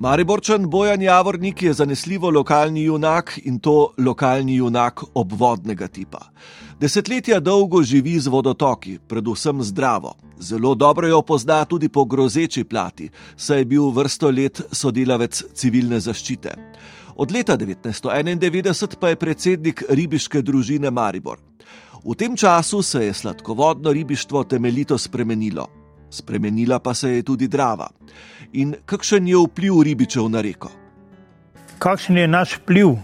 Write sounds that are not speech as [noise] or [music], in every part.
Mariborčan Bojan Javornik je zanesljivo lokalni junak in to lokalni junak obvodnega tipa. Desetletja dolgo živi z vodotoki, predvsem zdravo. Zelo dobro jo pozna tudi po grozeči plati, saj je bil vrsto let sodelavec civilne zaščite. Od leta 1991 pa je predsednik ribiške družine Maribor. V tem času se je sladkovodno ribištvo temeljito spremenilo. Spremenila pa se je tudi Drava. In kakšen je vpliv ribičev na reko? Kakšen je naš vpliv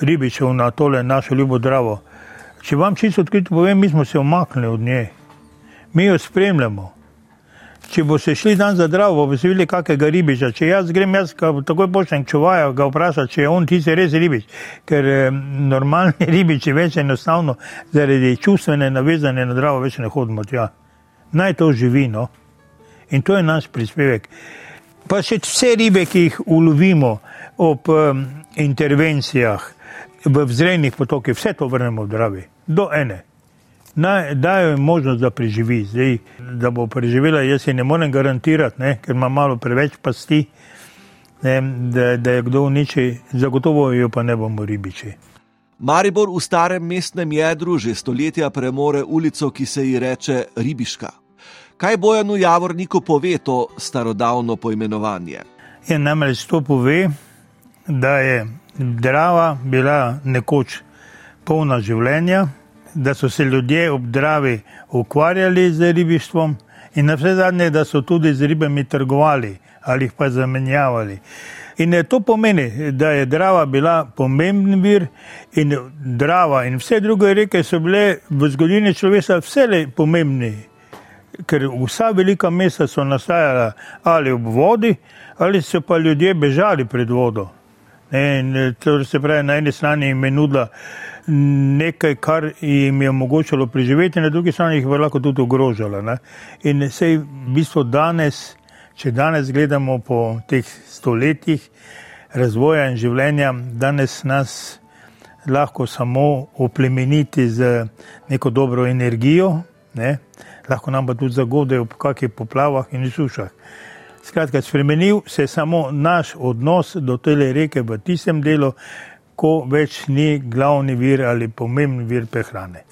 ribičev na tole našo ljubo Dravo? Če vam čisto odkrito povem, mi smo se omaknili od nje, mi jo spremljamo. Če bo se šli dan za Dravo, bo se videli kakega ribiča. Če jaz grem, jaz takoj pošljem čuvaja, ga vprašam, če je on tisti res ribič. Ker eh, normalni [laughs] ribiči več enostavno zaradi čustvene navezane na Dravo več ne hodimo tja. Naj to živi, no. In to je naš prispevek. Pa še vse ribe, ki jih ulovimo ob um, intervencijah v vzrejnih potokih, vse to vrnemo v Dravi, do ene. Naj dajo jim možnost, da preživi. Zdaj, da bo preživela, jaz si ne morem garantirati, ne, ker ima malo preveč pasti, ne, da, da je kdo uniči, zagotovo jo pa ne bomo ribiči. Maribor v starem mestnem jedru že stoletja premore ulico, ki se ji reče Ribiška. Kaj Bojanu Javorniku pove to starodavno poimenovanje? Je namreč to pove, da je Drava bila nekoč polna življenja, da so se ljudje ob Dravi ukvarjali z ribištvom in na vse zadnje, da so tudi z ribami trgovali ali jih pa zamenjavali. In to pomeni, da je Drava bila pomemben vir in Drava in vse druge reke so bile v zgodovini človeštva vse pomembni ker vsa velika mesta so nastajala ali ob vodi, ali so pa ljudje bežali pred vodo. In to se pravi, na eni strani jim je nudila nekaj, kar jim je omogočalo preživeti, na drugi strani jih je lahko tudi ogrožala. Ne. In se v bistvu danes, če danes gledamo po teh stoletjih razvoja in življenja, danes nas lahko samo oplemeniti z neko dobro energijo. Ne lahko nam pa tudi zagode v kakšnih poplavah in sušah. Skratka, spremenil se je samo naš odnos do te reke v tistem delu, ko več ni glavni vir ali pomemben vir prehrane.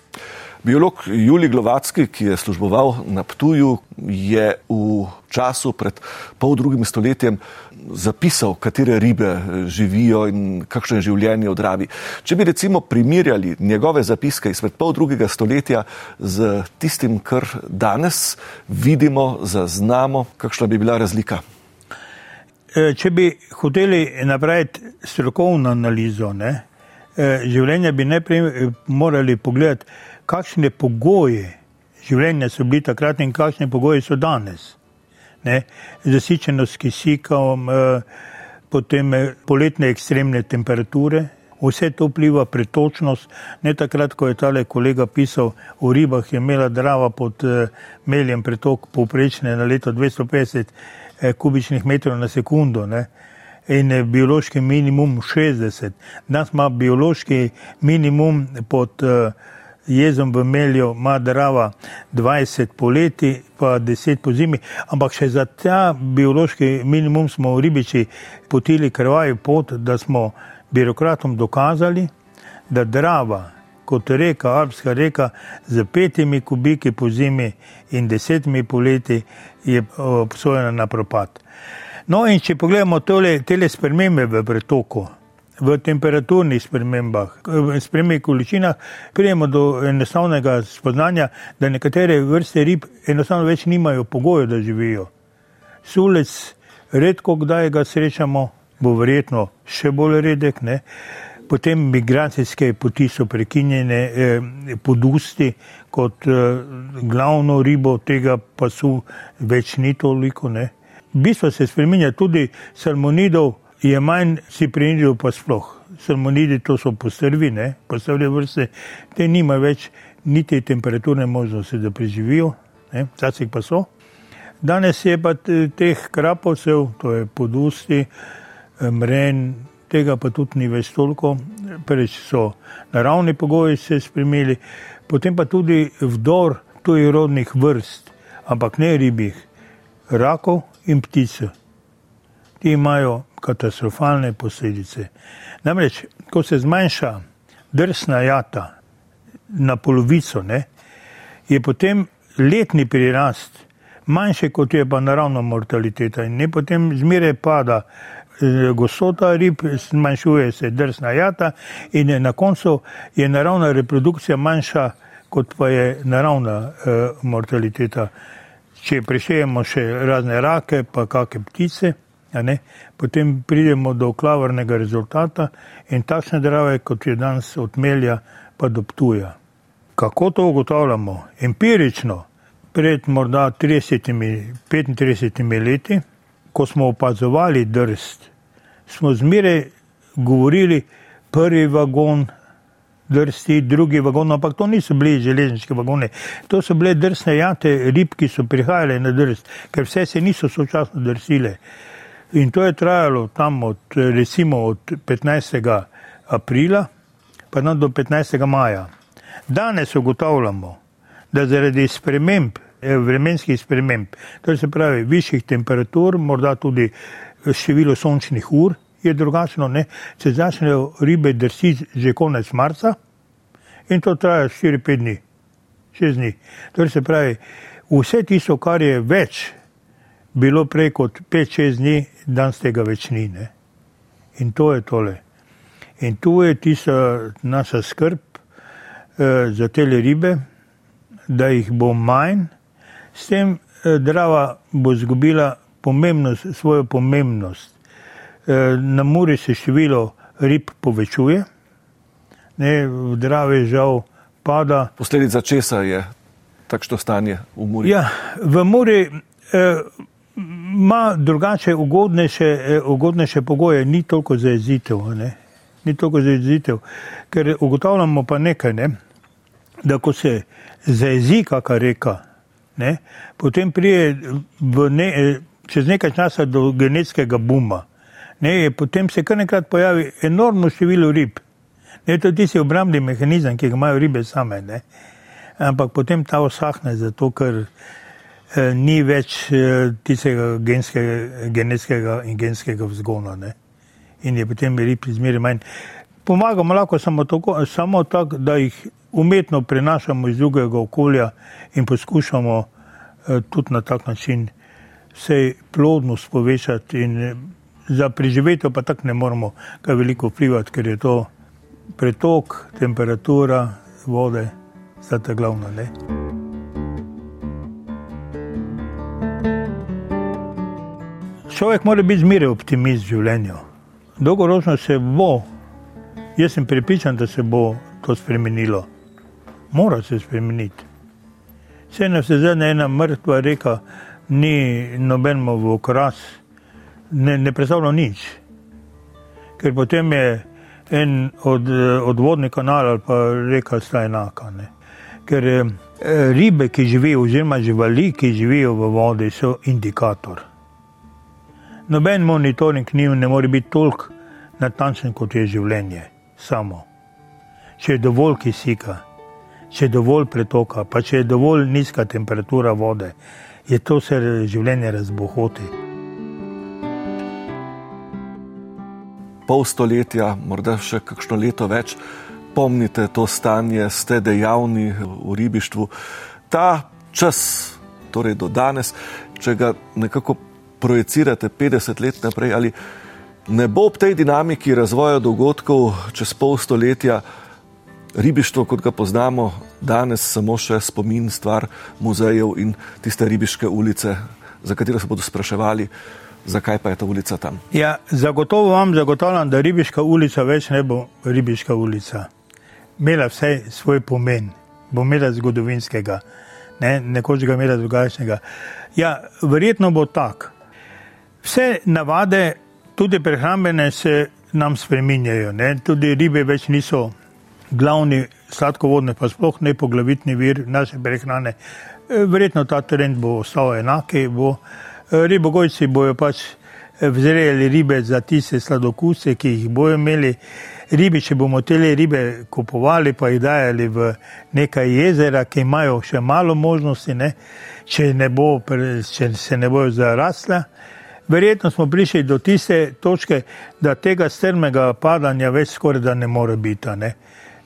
Biolog Juli Glovacki, ki je služboval na Ptuju, je v času pred pol drugim stoletjem zapisal, katere ribe živijo in kakšno je življenje v Dravi. Če bi recimo primerjali njegove zapiske izpred pol drugega stoletja z tistim, kar danes vidimo, zaznamo, kakšna bi bila razlika? E, če bi hoteli napraviti strokovno analizo ne, e, življenja, bi najprej morali pogledati, kakšne pogoje življenja so bili takrat in kakšne pogoje so danes. Ne? Zasičenost kisikom, eh, potem eh, poletne ekstremne temperature, vse to vpliva pretočnost. Ne takrat, ko je tale kolega pisal o ribah, je imela drava pod eh, meljem pretok povprečne na leto 250 kubičnih metrov na sekundo. Ne? In biološki minimum 60. Danes ima biološki minimum pod uh, jezom v melju ima drava 20 poleti, pa 10 po zimi, ampak še za ta biološki minimum smo v ribiči potili krvaj pot, da smo birokratom dokazali, da drava kot reka, alpska reka, z petimi kubiki po zimi in desetimi poleti je obsojena na propad. No in če pogledamo tole, tele spremembe v pretoku, v temperaturnih spremembah, v spremembah količinah, pridemo do enostavnega spoznanja, da nekatere vrste rib enostavno več nimajo pogojev, da živijo. Sulec, redko kdaj ga srečamo, bo verjetno še bolj redek. Ne? Potem migracijske poti so prekinjene, eh, podusti kot eh, glavno ribo tega pasu, več ni toliko. Ne? Bistvo se spremenja tudi salmonidov je manj ciprinidov pa sploh. Salmonidi to so postrvine, postrvine vrste, te nima več niti temperaturne možnosti, da preživijo, včasih pa so. Danes je pa teh krapovcev, to je podusti, mren, tega pa tudi ni več toliko, preveč so naravni pogoji se spremenili, potem pa tudi vdor tujih rodnih vrst, ampak ne ribih, rakov in ptic. Ti imajo katastrofalne posledice. Namreč, ko se zmanjša drsna jata na polovico, ne, je potem letni prirast manjši, kot je pa naravna mortaliteta. In ne potem zmeraj pada eh, gostota rib, zmanjšuje se drsna jata in na koncu je naravna reprodukcija manjša, kot pa je naravna uh, mortaliteta. Če prišejemo še razne rake, pa kakšne ptice, potem pridemo do klavrnega rezultata in takšne drave, kot je danes odmelja, pa do ptuja. Kako to ugotavljamo? Empirično, pred morda 30-35 leti, ko smo opazovali drst, smo zmeraj govorili prvi vagon. Drsti, drugi vagon, ampak to niso bili železniški vagoni, to so bile drsne jate rib, ki so prihajale na drst, ker vse se niso sočasno drsile. In to je trajalo tam od, recimo, od 15. aprila pa do 15. maja. Danes ugotavljamo, da zaradi sprememb Eh, vremenskih sprememb, to se pravi višjih temperatur, morda tudi število sončnih ur je drugačno, ne? se začnejo ribe drsiti že konec marca in to traja 4-5 dni, 6 dni. To se pravi, vse tisto, kar je več bilo prej kot 5-6 dni, danes tega več ni. Ne? In to je tole. In tu je tista naša skrb eh, za te ribe, da jih bo manj, S tem eh, Drava bo izgubila pomembnost, svojo pomembnost. Eh, na Muri se število rib povečuje, ne, v Dravi žal pada. Posledica česa je takšno stanje v Muri? Ja, v Muri eh, ima drugače ugodnejše, eh, ugodnejše pogoje, ni toliko zaezitev. Ni toliko zaezitev, ker ugotavljamo pa nekaj, ne, da ko se zaezi kakšna reka, ne, potem prije ne, čez nekaj časa do genetskega buma. Ne, potem se kar nekrat pojavi enormno število rib. Ne, to je tisti obrambni mehanizem, ki ga imajo ribe same. Ne. Ampak potem ta osahne, zato ker eh, ni več eh, tistega genskega, genetskega in genskega vzgona. Ne. In je potem rib izmerno manj. Pomagamo lahko samo tako, samo tako, da jih umetno prenašamo iz drugega okolja in poskušamo eh, tudi na tak način vse plodnost povečati. In eh, za preživetje pa tako ne moramo kaj veliko vplivati, ker je to pretok, temperatura vode, sta ta glavna. Ne? Človek mora biti zmeraj optimist v življenju. Dolgoročno se bo, jaz sem pripričan, da se bo to spremenilo mora se spremeniti. Vse na vse zadnje ena mrtva reka, ni nobeno v okras, ne, ne predstavlja nič. Ker potem je en od, odvodni kanal ali pa reka sta enaka. Ne. Ker eh, ribe, ki živijo, oziroma živali, ki živijo v vodi, so indikator. Noben monitoring njim ne more biti toliko natančen, kot je življenje samo. Če je dovolj kisika, če je dovolj pretoka, pa če je dovolj nizka temperatura vode, je to vse življenje razbohoti. Pol stoletja, morda še kakšno leto več, pomnite to stanje, ste dejavni v ribištvu. Ta čas, torej do danes, če ga nekako projicirate 50 let naprej, ali ne bo ob tej dinamiki razvoja dogodkov čez pol stoletja ribištvo, kot ga poznamo danes, samo še spomin, stvar muzejev in tiste ribiške ulice, za katero se bodo spraševali, zakaj pa je ta ulica tam. Ja, zagotovo vam zagotavljam, da ribiška ulica več ne bo ribiška ulica. Imela vse svoj pomen, bo imela zgodovinskega, ne, nekoč ga imela drugačnega. Ja, verjetno bo tak. Vse navade, tudi prehrambene, se nam spreminjajo, ne? tudi ribe več niso glavni sladkovodni, pa sploh ne poglavitni vir naše prehrane. E, verjetno ta trend bo ostal enak. Bo. E, ribogojci bojo pač vzrejali ribe za tiste sladokuse, ki jih bojo imeli. Ribi, če bomo te ribe kupovali, pa jih dajali v nekaj jezera, ki imajo še malo možnosti, ne? Če, ne bo, če se ne bojo zarasle, verjetno smo prišli do tiste točke, da tega strmega padanja več skoraj da ne more biti. Ne?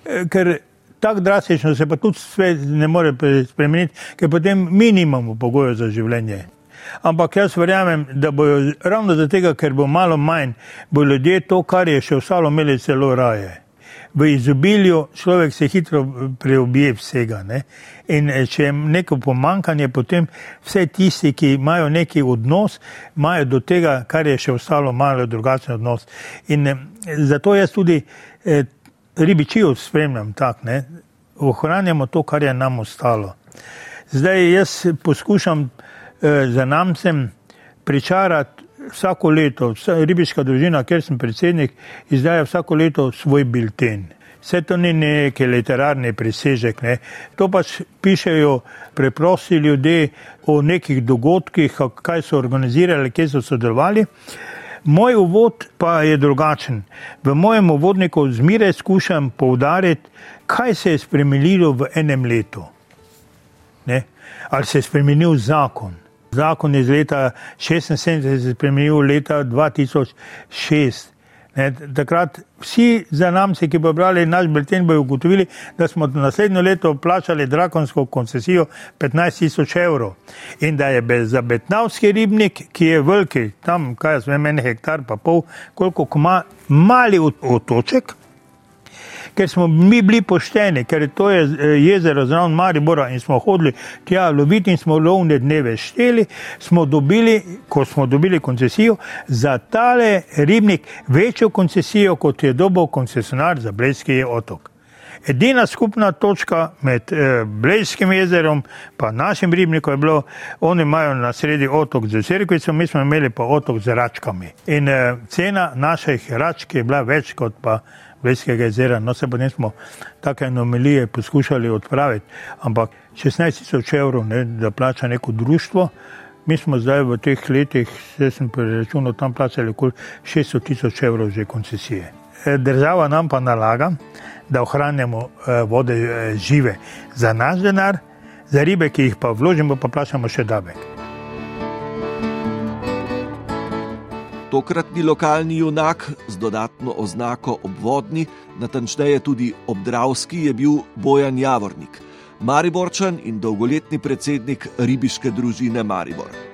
E, ker tako drastično se pa tudi svet ne more spremeniti, ker potem mi nimamo pogojev za življenje. Ampak jaz verjamem, da bojo ravno zato, ker bo malo manj, bo ljudje to, kar je še ostalo, imeli celo raje v izobilju človek se hitro preobije vsega. Ne? In eh, če je neko pomankanje, potem vse tisti, ki imajo neki odnos, imajo do tega, kar je še ostalo, malo drugačen odnos. In eh, zato jaz tudi eh, ribičijo spremljam tako, da ohranjamo to, kar je nam ostalo. Zdaj jaz poskušam eh, za namcem pričarati vsako leto, ribiška družina, ker sem predsednik, izdaja vsako leto svoj bilten. Vse to ni neki literarni presežek, ne. to pač pišejo preprosti ljudje o nekih dogodkih, kaj so organizirali, kje so sodelovali. Moj uvod pa je drugačen. V mojem uvodniku zmeraj skušam poudariti, kaj se je spremenilo v enem letu. Ne? Ali se je spremenil zakon, Zakon iz leta 1976 se je spremenil leta 2006. Ne, takrat vsi za namci, ki bo brali naš bilten, bojo ugotovili, da smo naslednjo leto plačali drakonsko koncesijo 15 tisoč evrov in da je za Betnavski ribnik, ki je veliki, tam kaj jaz vem, en hektar pa pol, koliko ima mali otoček, ker smo mi bili pošteni, ker to je eh, jezero zraven Maribora in smo hodili tja loviti in smo lovne dneve šteli, smo dobili, ko smo dobili koncesijo, za tale ribnik večjo koncesijo, kot je dobil koncesionar za Blejski otok. Edina skupna točka med eh, Blejskim jezerom in našim ribnikom je bilo, oni imajo na sredi otok z Cerkvicom, mi smo imeli pa otok z račkami. In eh, cena naših račk je bila več kot pa Blejskega jezera. No, se potem smo take anomalije poskušali odpraviti, ampak 16 tisoč evrov, ne, da plača neko društvo, mi smo zdaj v teh letih, se sem preračunal, tam plačali okoli 600 tisoč evrov že koncesije. E, država nam pa nalaga, da ohranjamo e, vode e, žive za naš denar, za ribe, ki jih pa vložimo, pa plačamo še davek. Tokratni lokalni junak z dodatno oznako obvodni, natančneje tudi obdravski, je bil Bojan Javornik, Mariborčan in dolgoletni predsednik ribiške družine Maribor.